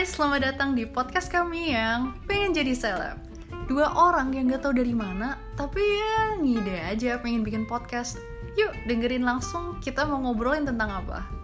Hai, selamat datang di podcast kami yang pengen jadi seleb. Dua orang yang gak tau dari mana, tapi ya ngide aja pengen bikin podcast. Yuk dengerin langsung kita mau ngobrolin tentang apa?